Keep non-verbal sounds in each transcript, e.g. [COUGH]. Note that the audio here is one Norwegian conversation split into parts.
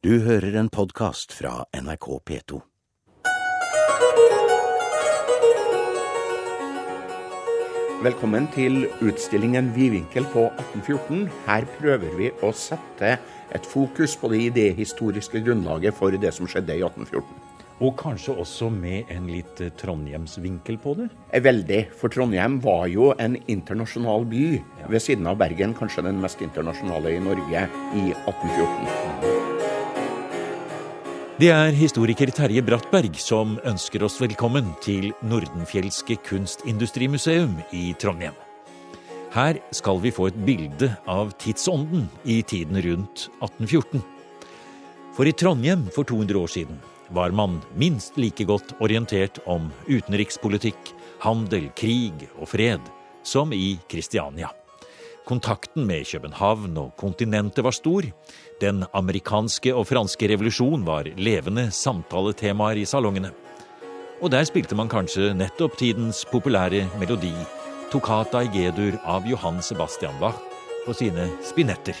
Du hører en podkast fra NRK P2. Velkommen til utstillingen Vidvinkel på 1814. Her prøver vi å sette et fokus på det idehistoriske grunnlaget for det som skjedde i 1814. Og kanskje også med en litt eh, Trondheimsvinkel på det? Eh, Veldig, for Trondheim var jo en internasjonal by. Ved siden av Bergen kanskje den mest internasjonale i Norge i 1814. Det er historiker Terje Brattberg som ønsker oss velkommen til Nordenfjelske kunstindustrimuseum i Trondheim. Her skal vi få et bilde av tidsånden i tiden rundt 1814. For i Trondheim for 200 år siden var man minst like godt orientert om utenrikspolitikk, handel, krig og fred som i Kristiania. Kontakten med København og kontinentet var stor. Den amerikanske og franske revolusjon var levende samtaletemaer i salongene. Og der spilte man kanskje nettopp tidens populære melodi, Toccata i G-dur av Johan Sebastian Bach, på sine spinetter.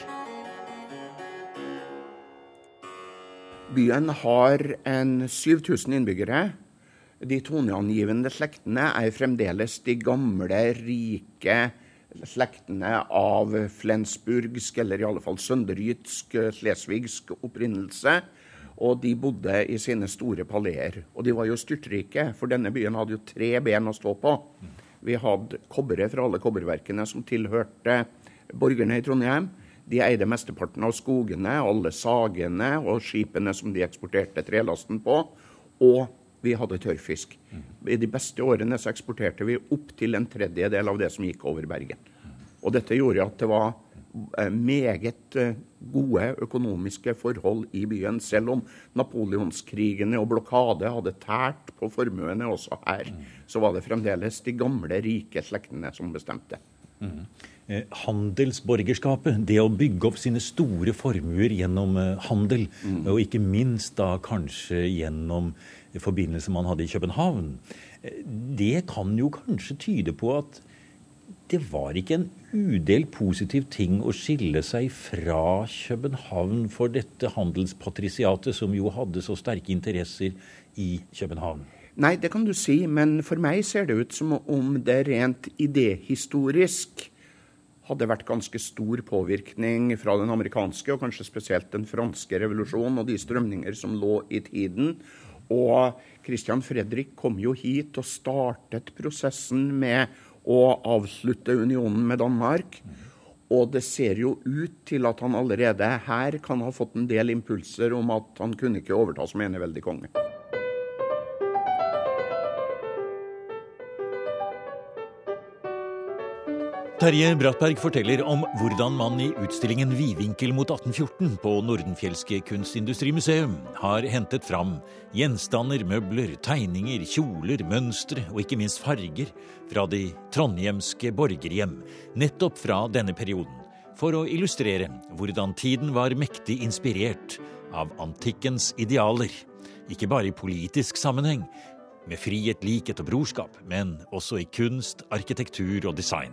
Byen har en 7000 innbyggere. De toneangivende slektene er fremdeles de gamle, rike slektene av flensburgsk, eller i alle fall sønderjytsk, slesvigsk opprinnelse. Og de bodde i sine store paleer. Og de var jo styrtrike, for denne byen hadde jo tre ben å stå på. Vi hadde kobberet fra alle kobberverkene som tilhørte borgerne i Trondheim. De eide mesteparten av skogene, alle sagene og skipene som de eksporterte trelasten på. Og vi hadde tørrfisk. I de beste årene så eksporterte vi opp til en tredjedel av det som gikk over Bergen. Og dette gjorde at det var eh, meget eh, gode økonomiske forhold i byen, selv om napoleonskrigene og blokade hadde tært på formuene også her. Så var det fremdeles de gamle, rike slektene som bestemte. Mm. Eh, handelsborgerskapet, det å bygge opp sine store formuer gjennom eh, handel, mm. og ikke minst da kanskje gjennom forbindelser man hadde i København, det kan jo kanskje tyde på at det var ikke en udelt positiv ting å skille seg fra København for dette handelspatrisiatet, som jo hadde så sterke interesser i København. Nei, det kan du si, men for meg ser det ut som om det rent idéhistorisk hadde vært ganske stor påvirkning fra den amerikanske, og kanskje spesielt den franske revolusjonen og de strømninger som lå i tiden. Og Christian Fredrik kom jo hit og startet prosessen med å avslutte unionen med Danmark. Og det ser jo ut til at han allerede her kan ha fått en del impulser om at han kunne ikke overta som eneveldig konge. Terje Brattberg forteller om hvordan man i utstillingen Vidvinkel mot 1814 på Nordenfjelske kunstindustrimuseum har hentet fram gjenstander, møbler, tegninger, kjoler, mønstre og ikke minst farger fra de trondhjemske borgerhjem, nettopp fra denne perioden, for å illustrere hvordan tiden var mektig inspirert av antikkens idealer, ikke bare i politisk sammenheng, med frihet, likhet og brorskap, men også i kunst, arkitektur og design.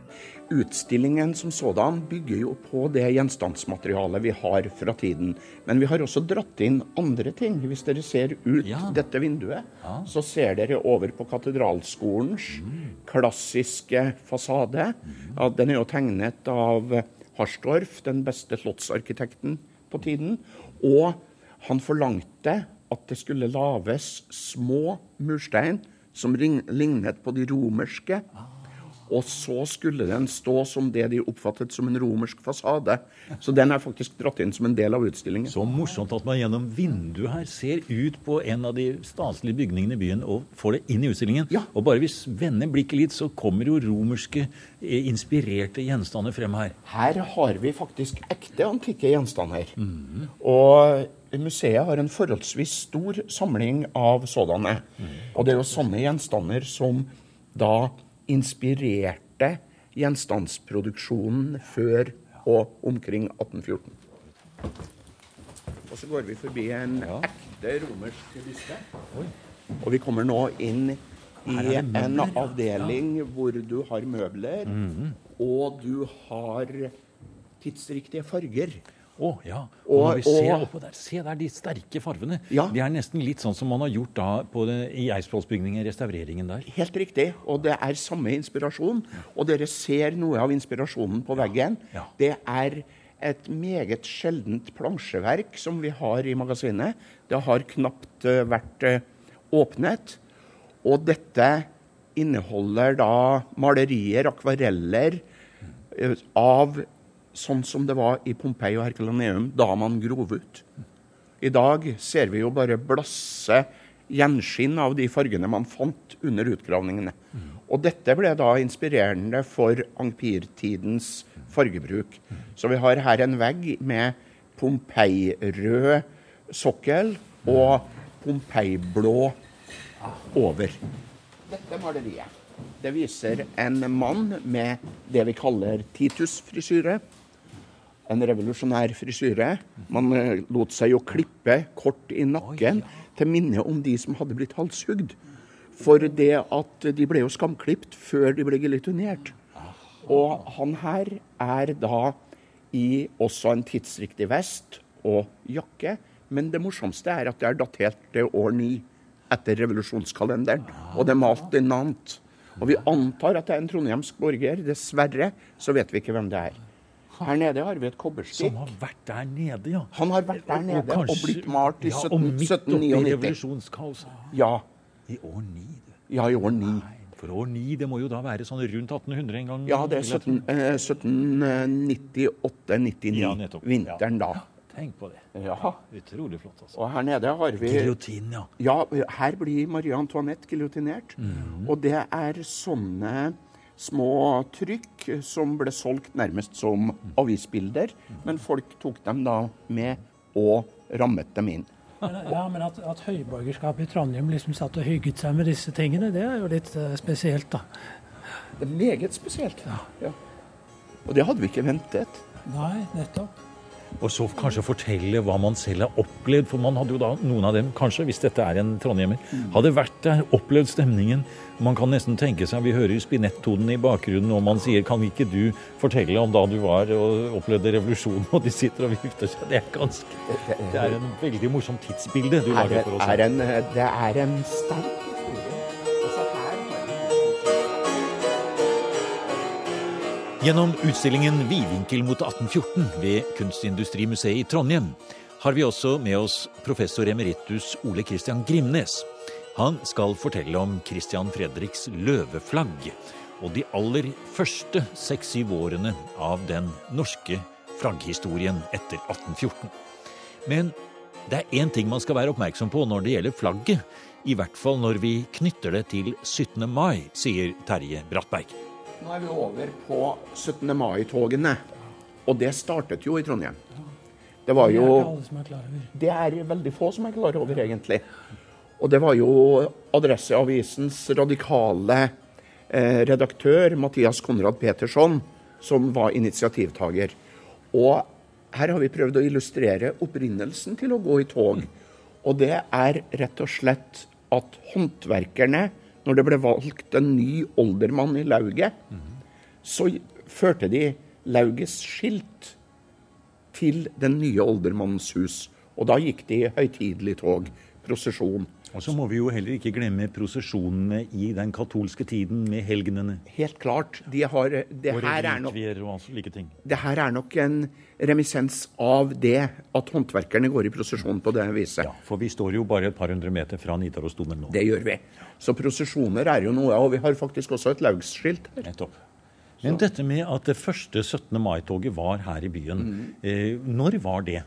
Utstillingen som sådan bygger jo på det gjenstandsmaterialet vi har fra tiden. Men vi har også dratt inn andre ting. Hvis dere ser ut Ja. dette vinduet, Ja. så ser dere over på Katedralskolens klassiske fasade. Ja, den er jo tegnet av Harsdorff, den beste slottsarkitekten på tiden. Og han forlangte at det skulle lages små murstein som lignet på de romerske. Og så skulle den stå som det de oppfattet som en romersk fasade. Så den er faktisk dratt inn som en del av utstillingen. Så morsomt at man gjennom vinduet her ser ut på en av de staselige bygningene i byen og får det inn i utstillingen. Ja. Og bare hvis vender blikket litt, så kommer jo romerske eh, inspirerte gjenstander frem her. Her har vi faktisk ekte antikke gjenstander. Og museet har en forholdsvis stor samling av sådanne. Og det er jo sånne gjenstander som da inspirerte gjenstandsproduksjonen før og omkring 1814. Og så går vi forbi en ekte romersk byste. Og vi kommer nå inn i en avdeling hvor du har møbler, og du har tidsriktige farger. Å ja. Og, Og- når vi ser og- oppå der, se der de sterke farvene. Ja. Det er nesten litt sånn som man har gjort da på det, i Eidsvollsbygningen, restaureringen der. Helt riktig. Og det er samme inspirasjon. Og dere ser noe av inspirasjonen på veggen. Ja. Det er et meget sjeldent plansjeverk som vi har i magasinet. Det har knapt uh, vært uh, åpnet. Og dette inneholder da malerier, akvareller, eh, av sånn som det var i Pompeii og Herculaneum da man grov ut. I dag ser vi jo bare blasse gjenskinn av de fargene man fant under utgravningene. Og dette ble da inspirerende for ampirtidens fargebruk. Så vi har her en vegg med pompeirød sokkel og pompeiblå over. Dette maleriet det viser en mann med det vi kaller Titus-frisyre. En revolusjonær frisyre. Man eh, lot seg jo klippe kort i nakken til minne om de som hadde blitt halshugd. For det at de ble jo skamklipt før de ble giljotinert. Og han her er da i også en tidsriktig vest og jakke. Men det morsomste er at det er datert til år ni etter revolusjonskalenderen. Og det er malt i Nant. Og vi antar at det er en trondhjemsk borger. Dessverre så vet vi ikke hvem det er. Her nede har vi et kobberstikk. Som har vært der nede, ja. Han har vært der nede og, kanskje- blitt malt i ja, 17, og midt oppi 1799. revolusjonskaoset. Ja, I år ni, du. ja, i år ni. Nei, For år ni, det må jo da være sånn rundt 1800 en gang? Ja, det er vil jeg tro. 17, eh, 1798-99. Ja. Vinteren da. Tenk på det. Ja. Utrolig flott, altså. Og her nede har vi Giljotin, ja. Ja, her blir Marie Antoinette giljotinert. Mhm. Og det er sånne små trykk som ble solgt nærmest som avisbilder. Men folk tok dem da med og rammet dem inn. Ja, men at, at høyborgerskapet i Trondheim liksom satt og hygget seg med disse tingene, det er jo litt eh, spesielt, da. Det er meget spesielt. Ja. Og det hadde vi ikke ventet. Nei, nettopp. Og så kanskje fortelle hva man selv har opplevd, for man hadde jo da, noen av dem, kanskje, hvis dette er en trondhjemmer, hadde vært der, opplevd stemningen. Man kan nesten tenke seg, vi hører jo spinettonen i bakgrunnen, og man sier, kan ikke du fortelle om da du var og opplevde revolusjonen, og de sitter og vifter seg. Det er ganske, det er en veldig morsom tidsbilde du lager for oss. er en, det er en sterk Gjennom utstillingen Vidvinkel mot 1814 ved Kunstindustrimuseet i Trondheim har vi også med oss professor emeritus Ole Christian Grimnes. Han skal fortelle om Christian Fredriks løveflagg og de aller første seks-syv årene av den norske flagghistorien etter 1814. Men det er én ting man skal være oppmerksom på når det gjelder flagget. I hvert fall når vi knytter det til 17. mai, sier Terje Brattberg. Nå er vi over på 17. mai-togene. Og det startet jo i Trondheim. Det var jo. Det er veldig få som er klar over, egentlig. Og det var jo Adresseavisens radikale eh, redaktør, Mathias Konrad Petersson, som var initiativtaker. Og her har vi prøvd å illustrere opprinnelsen til å gå i tog. Og det er rett og slett at håndverkerne, når det ble valgt en ny oldermann i lauget, så førte de laugets skilt til den nye oldermannens hus. Og da gikk de høytidelig tog, prosesjon. Og så må vi jo heller ikke glemme prosesjonene i den katolske tiden med helgenene. Helt klart. De har, det, her er nok, det her er nok en remissens av det at håndverkerne går i prosesjon på det viset. Ja, For vi står jo bare et par hundre meter fra Nidarosdomen nå. Det gjør vi. Så prosesjoner er jo noe, og vi har faktisk også et laugsskilt her. Nettopp. Men dette med at det første 17. mai-toget var her i byen, eh, når var det?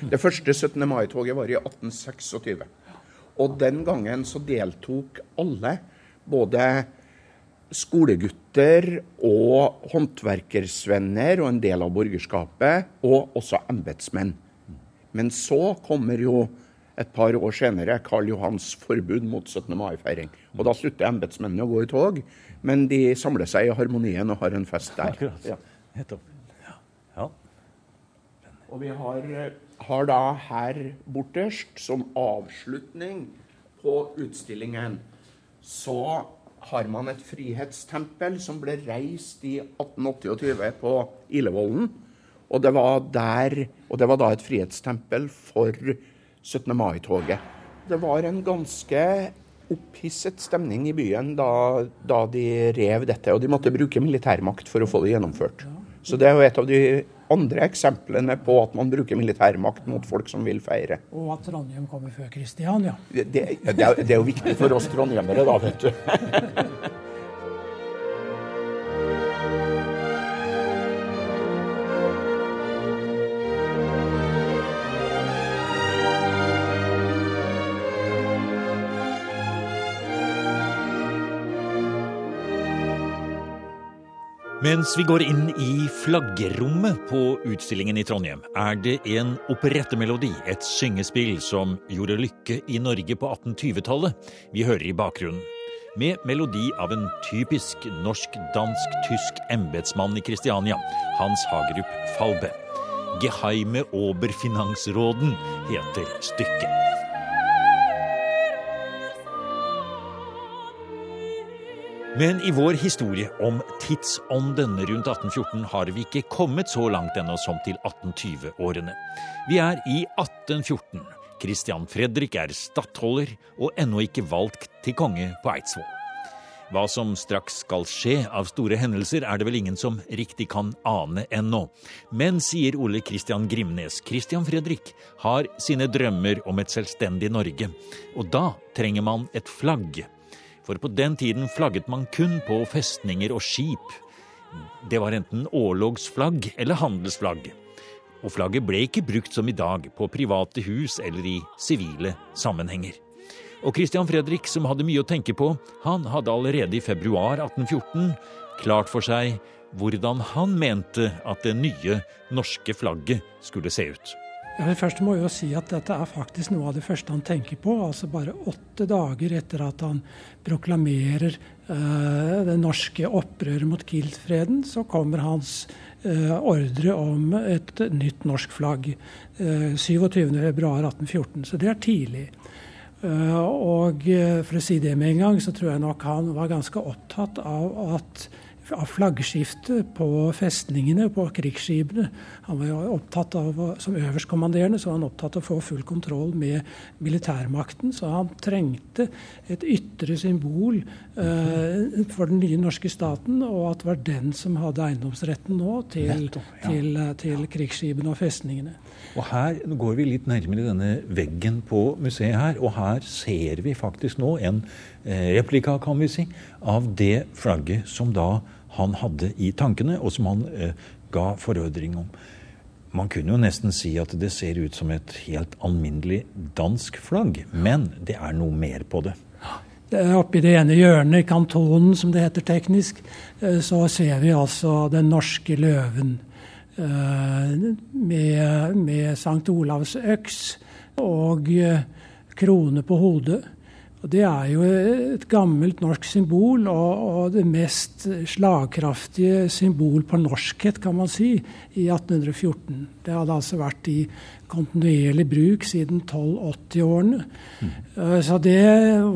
Det første 17. mai-toget var i 1826. Og den gangen så deltok alle, både skolegutter og håndverkersvenner og en del av borgerskapet, og også embetsmenn. Men så kommer jo et par år senere Karl Johans forbud mot 17. mai-feiring. Og da slutter embetsmennene å gå i tog, men de samler seg i harmonien og har en fest der. Akkurat. Ja. Nettopp. Ja. ja. Og vi har, har da her borterst, som avslutning på utstillingen, så har man et frihetstempel som ble reist i 1828 på Ilevollen. Og det var der, og det var da et frihetstempel for 17. mai-toget. Det var en ganske opphisset stemning i byen da, da, de rev dette, og de måtte bruke militærmakt for å få det gjennomført. Så det er jo et av de andre eksemplene på at man bruker militærmakt mot folk som vil feire. Og at Trondheim kommer før Kristiania. Det, det, det, er, det er jo viktig for oss trondhjemmere, da, vet du. [LAUGHS] Mens vi går inn i flaggerommet på utstillingen i Trondheim, er det en operettemelodi, et syngespill, som gjorde lykke i Norge på 1820-tallet, vi hører i bakgrunnen. Med melodi av en typisk norsk-dansk-tysk embetsmann i Kristiania, Hans Hagerup Falbe. Geheime Oberfinansråden heter stykket. Men i vår historie om tidsånden rundt 1814 har vi ikke kommet så langt ennå som til 1820-årene. Vi er i 1814. Christian Fredrik er stattholder og ennå ikke valgt til konge på Eidsvoll. Hva som straks skal skje av store hendelser, er det vel ingen som riktig kan ane ennå. Men, sier Ole Christian Grimnes, Christian Fredrik har sine drømmer om et selvstendig Norge. Og da trenger man et flagg for på den tiden flagget man kun på festninger og skip. Det var enten årlogsflagg eller handelsflagg. Og flagget ble ikke brukt som i dag, på private hus eller i sivile sammenhenger. Og Christian Fredrik, som hadde mye å tenke på, han hadde allerede i februar 1814 klart for seg hvordan han mente at det nye norske flagget skulle se ut. Ja, det første må jeg jo si at Dette er faktisk noe av det første han tenker på. altså Bare åtte dager etter at han proklamerer eh, det norske opprøret mot Kiel-freden, så kommer hans eh, ordre om et nytt norsk flagg. Eh, 27.2.1814. Så det er tidlig. Eh, og for å si det med en gang, så tror jeg nok han var ganske opptatt av at av flaggskiftet på festningene, på krigsskipene. Han var jo opptatt av, Som øverstkommanderende så var han opptatt av å få full kontroll med militærmakten. Så han trengte et ytre symbol for den nye norske staten, og at det var den som hadde eiendomsretten nå til, Nettopp, ja. til, eh, til krigsskipene og festningene. Og Her går vi litt nærmere denne veggen på museet her, og her ser vi faktisk nå en eh, replika, kan vi si, av det flagget som da han hadde i tankene, og som han eh, ga forordring om. Man kunne jo nesten si at det ser ut som et helt alminnelig dansk flagg, men det er noe mer på det. Oppi det ene hjørnet, i kantonen som det heter teknisk, eh, så ser vi altså den norske løven eh, med, med Sankt Olavs øks og eh, krone på hodet. Og Det er jo et gammelt norsk symbol, og, og, det mest slagkraftige symbol på norskhet, kan man si, i 1814. Det hadde altså vært i kontinuerlig bruk siden 1280-årene. Mm. Eh, så det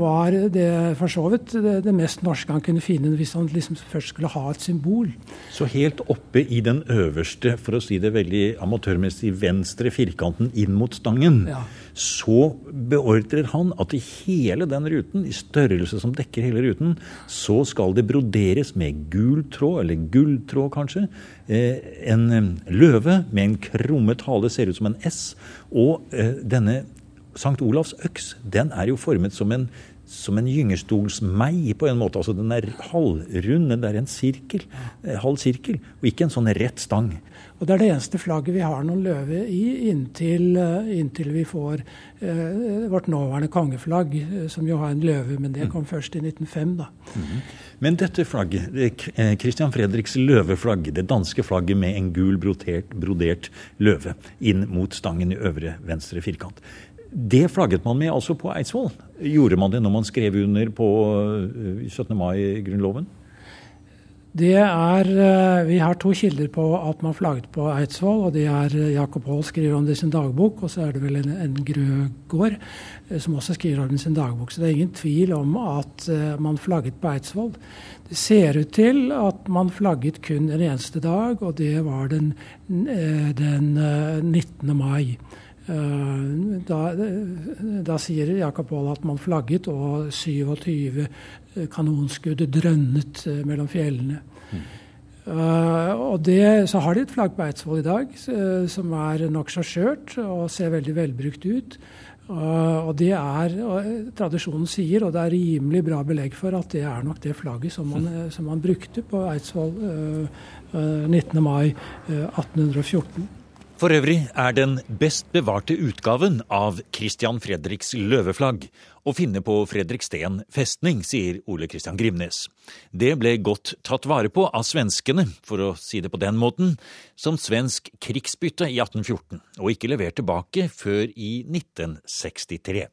var det, for så vidt det, det, mest norske han kunne finne hvis han liksom først skulle ha et symbol. Så helt oppe i den øverste, for å si det veldig amatørmessig, venstre firkanten inn mot stangen. Ja så beordrer han at i hele den ruten, i størrelse som dekker hele ruten, så skal det broderes med gul tråd, eller gulltråd kanskje, eh, en eh, løve med en krummet hale, ser ut som en S, og eh, denne Sankt Olavs øks, den er jo formet som en som en gyngestolsmei på en måte. altså Den er halvrund, det er en sirkel, halv sirkel, og ikke en sånn rett stang. Og Det er det eneste flagget vi har noen løve i inntil, eh, inntil vi får eh, vårt nåværende kongeflagg, eh, som jo har en løve, men det kom mm. først i 1905. da. Mm. Men dette flagget, eh, Christian Fredriks løveflagg, det danske flagget med en gul brodert, brodert løve inn mot stangen i øvre venstre firkant, det flagget man med altså på Eidsvoll. Gjorde man det når man skrev under på 17. mai-grunnloven? Det er, eh, Vi har to kilder på at man flagget på Eidsvoll. og det er eh, Jakob Haall skriver om det i sin dagbok, og så er det vel en, en Grøgaard eh, som også skriver om det i sin dagbok. Så det er ingen tvil om at man flagget på Eidsvoll. Det ser ut til at man flagget kun en eneste dag, og det var den, den 19. mai. Da, da, sier Jakob Aall at man flagget, og 27 kanonskudd drønnet mellom fjellene. Mm. Uh, og det, Så har de et flagg på Eidsvoll i dag uh, som er nokså skjørt og ser veldig velbrukt ut. Uh, og det er, Tradisjonen sier, og det er rimelig bra belegg for, at det er nok det flagget som man, som man brukte på Eidsvoll 19. mai 1814. For øvrig er den best bevarte utgaven av Christian Fredriks løveflagg å finne på Fredriksten festning, sier Ole Christian Grimnes. Det ble godt tatt vare på av svenskene, for å si det på den måten, som svensk krigsbytte i 1814, og ikke levert tilbake før i 1963.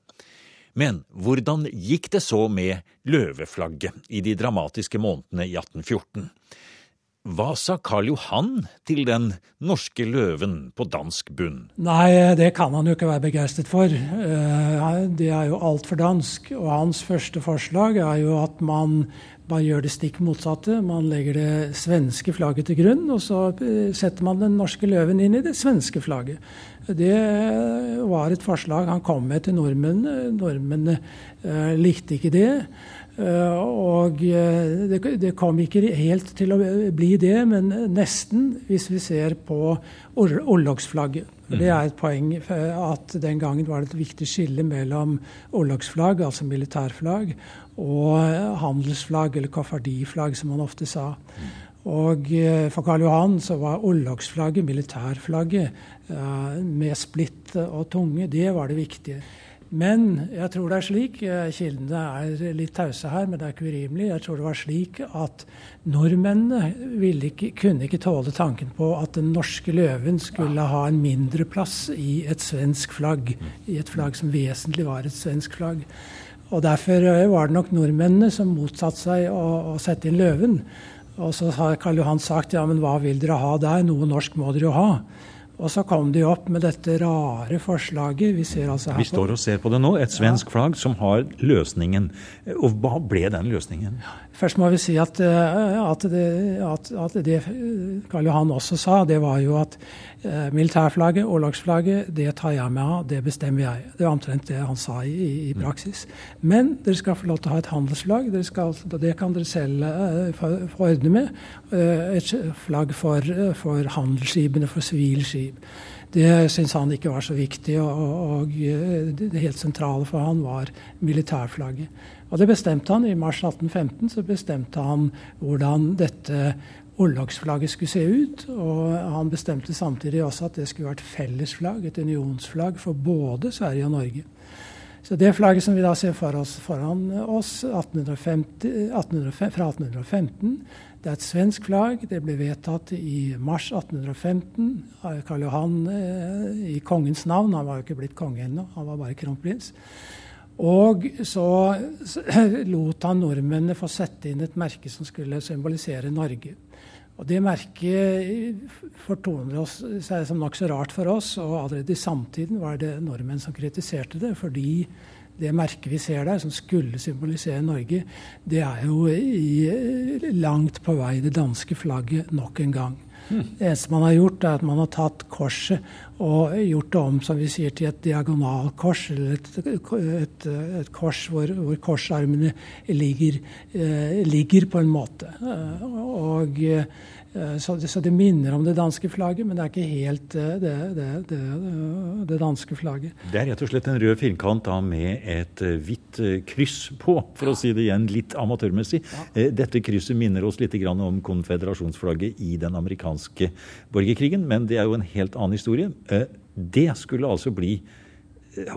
Men hvordan gikk det så med løveflagget i de dramatiske månedene i 1814? Hva sa Karl Johan til den norske løven på dansk bunn? Nei, det kan han jo ikke være begeistret for. Eh, det er jo altfor dansk. Og hans første forslag er jo at man bare gjør det stikk motsatte. Man legger det svenske flagget til grunn, og så eh, setter man den norske løven inn i det svenske flagget. Det var et forslag han kom med til nordmennene. Nordmennene eh, likte ikke det. Eh, og det, det, kom ikke helt til å bli det, men nesten, hvis vi ser på orlogsflagget. Det er et poeng at den gangen var det et viktig skille mellom orlogsflagg, altså militærflagg, og handelsflagg, eller koffardiflagg, som man ofte sa. Og eh, for Karl Johan så var orlogsflagget, militærflagget, med splitt og tunge, det var det viktige. Men jeg tror det er slik, eh, kildene er litt tause her, men det er ikke urimelig. Jeg tror det var slik at nordmennene ikke, kunne ikke tåle tanken på at den norske løven skulle ha en mindre plass i et svensk flagg. I et flagg som vesentlig var et svensk flagg. Og Derfor eh, var det nok nordmennene som motsatte seg å, å sette inn løven. Og så har Karl Johan sagt ja, men hva vil dere ha der? Noe norsk må dere jo ha. Og så kom de opp med dette rare forslaget. Vi, altså vi står og ser på det nå. Et svensk ja. flagg som har løsningen. Og hva ble den løsningen? Først må vi si at, eh, at, det, at, at det Karl Johan også sa, det var jo at eh, militærflagget, årlagsflagget, det tar jeg meg av, det bestemmer jeg. Det var omtrent det han sa i, i mm. praksis. Men dere skal få lov til å ha et handelsflagg. Skal, det kan dere selv få, ordne med. Et flagg for, for handelsskipene, for sivile Det syntes han ikke var så viktig, og, og, det helt sentrale for han var militærflagget. Og det bestemte han. I mars 1815 så bestemte han hvordan dette orlogsflagget skulle se ut. Og han bestemte samtidig også at det skulle være et fellesflagg, et unionsflagg, for både Sverige og Norge. Så det flagget som vi da ser for oss foran oss 1850, 1850, fra 1815, det er et svensk flagg. Det ble vedtatt i mars 1815 av Karl Johan eh, i kongens navn. Han var jo ikke blitt konge ennå, han var bare kronprins. Og så [CLEARS THROAT] lot han nordmennene få sette inn et merke som skulle symbolisere Norge. Og Det merket fortoner seg som nokså rart for oss, og allerede i samtiden var det nordmenn som kritiserte det, fordi det merket vi ser der, som skulle symbolisere Norge, det er jo i, langt på vei det danske flagget nok en gang. Det eneste man har gjort, er at man har tatt korset og gjort det om som vi sier, til et diagonalkors, eller et, et, et kors hvor, hvor, korsarmene ligger, eh, ligger, på en måte. Eh, og så det, så det, minner om det danske flagget, men det er ikke helt eh, det, det, det, danske flagget. Det er rett og slett en rød firkant da, med et eh, hvitt kryss på, for å si det igjen litt amatørmessig. Ja. Dette krysset minner oss litt om konfederasjonsflagget i den amerikanske borgerkrigen, men det er jo en helt annen historie. Det skulle altså bli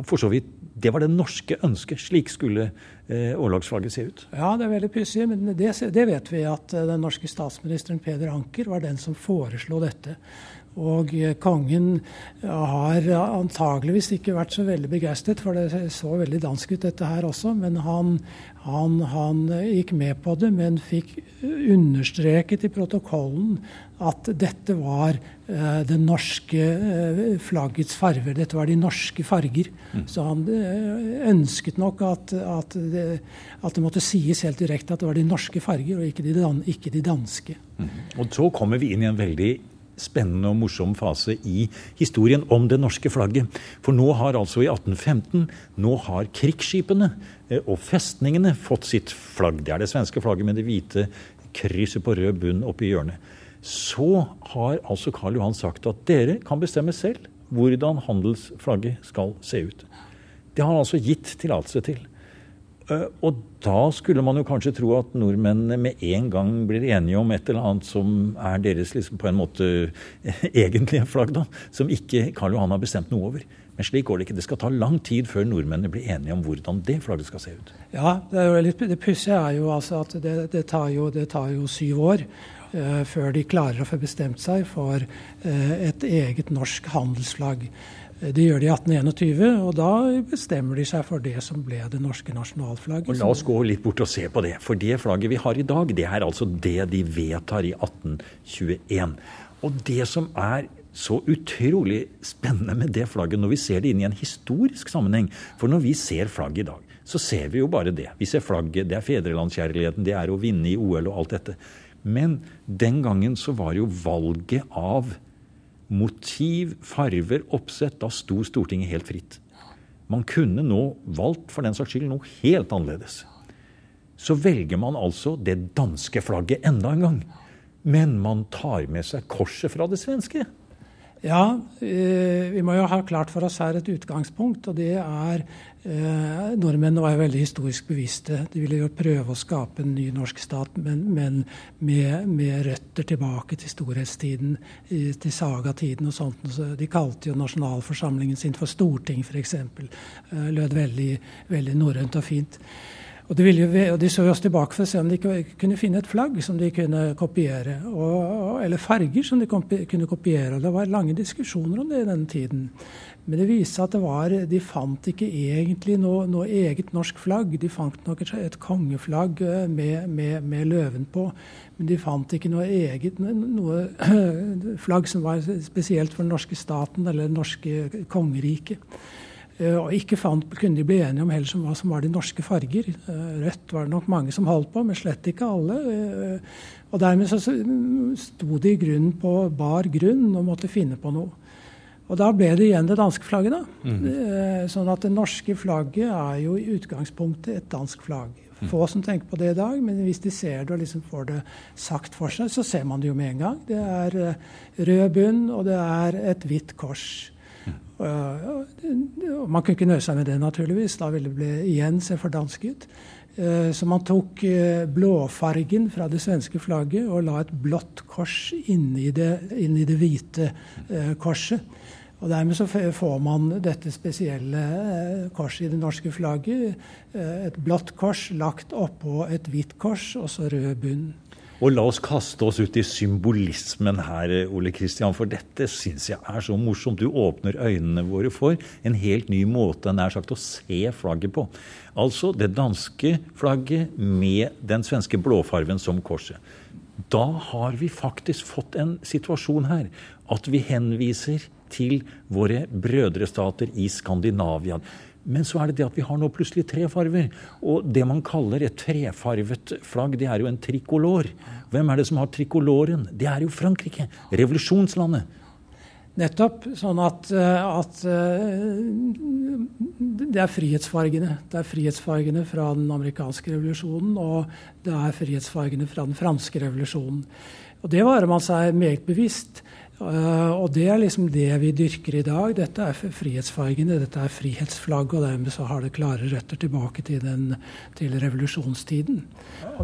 for så vidt det var det norske ønsket. Slik skulle eh, årlagsflagget se ut. Ja, det er veldig pussig, men det, det, vet vi at eh, den norske statsministeren Peder Anker var den som foreslo dette. Og kongen har antageligvis ikke vært så veldig begeistret, for det så veldig dansk ut dette her også. Men han, han, han gikk med på det, men fikk understreket i protokollen at dette var uh, det norske uh, flaggets farver. Dette var de norske farger. Mm. Så han uh, ønsket nok at, at, det, at, det, måtte sies helt direkte at det var de norske farger, og ikke de, dan ikke de danske. Mm. Og så kommer vi inn i en veldig spennende og morsom fase i historien om det norske flagget. For nå har altså i 1815 nå har krigsskipene og festningene fått sitt flagg. Det er det svenske flagget med det hvite krysset på rød bunn oppi hjørnet så har altså Karl Johan sagt at dere kan bestemme selv hvordan handelsflagget skal se ut. Det har han altså gitt tillatelse til. Eh, og da skulle man jo kanskje tro at nordmennene med en gang blir enige om et eller annet som er deres liksom på en måte [LAUGHS] egentlige flagg, da, som ikke Karl Johan har bestemt noe over. Men slik går det ikke. Det skal ta lang tid før nordmennene blir enige om hvordan det flagget skal se ut. Ja, Det, er litt, det pussige er jo altså at det, det, tar jo, det tar jo syv år uh, før de klarer å få bestemt seg for uh, et eget norsk handelsflagg. Eh, det gjør de i 1821, og da bestemmer de seg for det som ble det norske nasjonalflagget. Og La oss gå litt bort og se på det. For det flagget vi har i dag, det er altså det de vedtar i 1821. Og det som er så utrolig spennende med det flagget når vi ser det inn i en historisk sammenheng. For når vi ser flagget i dag, så ser vi jo bare det. Vi ser flagget, det er fedrelandskjærligheten, det er å vinne i OL og alt dette. Men den gangen så var jo valget av motiv, farver, oppsett Da sto Stortinget helt fritt. Man kunne nå valgt for den saks skyld noe helt annerledes. Så velger man altså det danske flagget enda en gang. Men man tar med seg korset fra det svenske. Ja, eh, vi må jo ha klart for oss her et utgangspunkt, og det er eh, Nordmennene var jo veldig historisk bevisste. De ville jo prøve å skape en ny norsk stat, men, men med, med, røtter tilbake til storhetstiden, til sagatiden og sånt. De kalte jo nasjonalforsamlingen sin for storting, f.eks. Eh, lød veldig, veldig norrønt og fint. Og de, jo, og de, så oss tilbake for å se om de kunne finne et flagg som de kunne kopiere. Og, eller farger som de kunne kopiere. og Det var lange diskusjoner om det i denne tiden. Men det viste seg at var, de fant ikke egentlig noe, noe eget norsk flagg. De fant nok et, et kongeflagg eh, med, med, med, løven på. Men de fant ikke noe eget noe [CLEARS THROAT] flagg som var spesielt for den norske staten eller det norske kongeriket. Eh, og ikke fant, kunne de bli enige om heller som hva som var de norske farger. Eh, rødt var det nok mange som holdt på, men slett ikke alle. Eh, og dermed så sto de i grunnen på bar grunn og måtte finne på noe. Og da ble det igjen det danske flagget, da. Mm. Sånn at det norske flagget er jo i utgangspunktet et dansk flagg. Mm. Få som tenker på det i dag, men hvis de ser det og liksom får det sagt for seg, så ser man det jo med en gang. Det er rød bunn, og det er et hvitt kors. Man kunne ikke nøye seg med det, naturligvis. Da ville det bli igjen se fordansket. Eh, så man tok eh, blåfargen fra det svenske flagget og la et blått kors inni det, inni det hvite eh, korset. Og Dermed så får man dette spesielle korset i det norske flagget. Et blått kors lagt oppå et hvitt kors, og så rød bunn. Og la oss kaste oss ut i symbolismen her, Ole Kristian, for dette syns jeg er så morsomt. Du åpner øynene våre for en helt ny måte nær sagt å se flagget på. Altså det danske flagget med den svenske blåfarven som korset. Da har vi faktisk fått en situasjon her at vi henviser til våre brødrestater i Skandinavia. Men så er det det at vi har nå plutselig tre farver. Og det man kaller et trefarvet flagg, det er jo en trikolor. Hvem er det som har trikoloren? Det er jo Frankrike. Revolusjonslandet. Nettopp. Sånn at, eh, at, eh, det er frihetsfargene. Det er frihetsfargene fra den amerikanske revolusjonen, og det er frihetsfargene fra den franske revolusjonen. Og det varer man seg meget bevisst. Uh, og det er liksom det vi dyrker i dag. Dette er frihetsfargene, dette er frihetsflagget, og dermed så har det klare røtter tilbake til, den, til revolusjonstiden.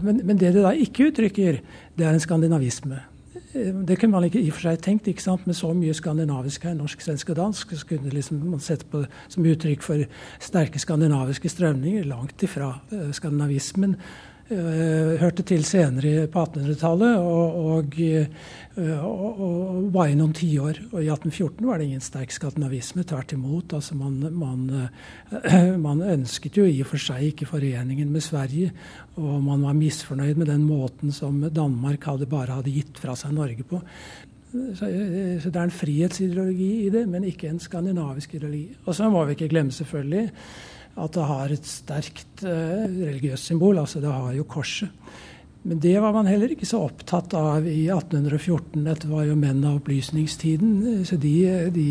Men, men, det det da ikke uttrykker, det er en skandinavisme. Eh, det kunne man ikke i og for seg tenkt. ikke sant? Med så mye skandinavisk her, norsk, svensk og dansk, så kunne liksom man sett på som uttrykk for sterke skandinaviske strømninger. Langt ifra uh, skandinavismen. Uh, hørte til senere på 1800-tallet og, uh, og, og, var i noen tiår. Og i 1814 var det ingen sterk skandinavisme. Tvert imot. Altså man, man, uh, [CLEARS THROAT] man, ønsket jo i og for seg ikke foreningen med Sverige. Og man var misfornøyd med den måten som Danmark hadde bare hadde gitt fra seg Norge på. Så, så, det er en frihetsideologi i det, men ikke en skandinavisk ideologi. Og så må vi ikke glemme selvfølgelig at det har et sterkt uh, religiøst symbol. Altså det har jo korset. Men det var man heller ikke så opptatt av i 1814. Dette var jo menn av opplysningstiden. Så de, de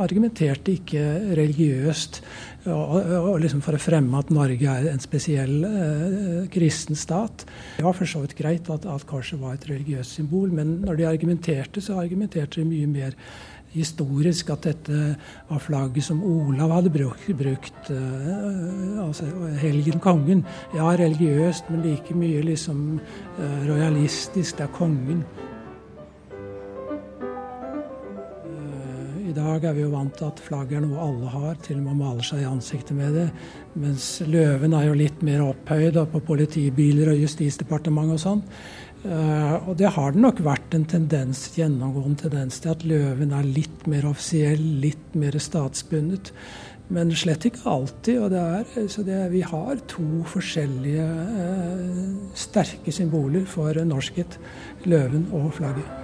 argumenterte ikke religiøst og, og liksom for å fremme at Norge er en spesiell eh, kristen stat. Det var for så vidt greit at, at korset var et religiøst symbol, men når de argumenterte, så argumenterte de mye mer historisk at dette var flagget som Olav hadde brukt, brukt uh, altså helgen kongen. Ja, religiøst, men like mye liksom uh, rojalistisk. Det er kongen. Uh, I dag er vi jo vant til at flagget er noe alle har, til og med maler seg i ansiktet med det. Mens løven er jo litt mer opphøyd på politibiler og Justisdepartementet og sånn. Uh, og det har det nok vært en tendens, gjennomgående tendens til at løven er litt mer offisiell, litt mer statsbundet. Men slett ikke alltid. og det er, så det, Vi har to forskjellige uh, sterke symboler for norskhet. Løven og flagget.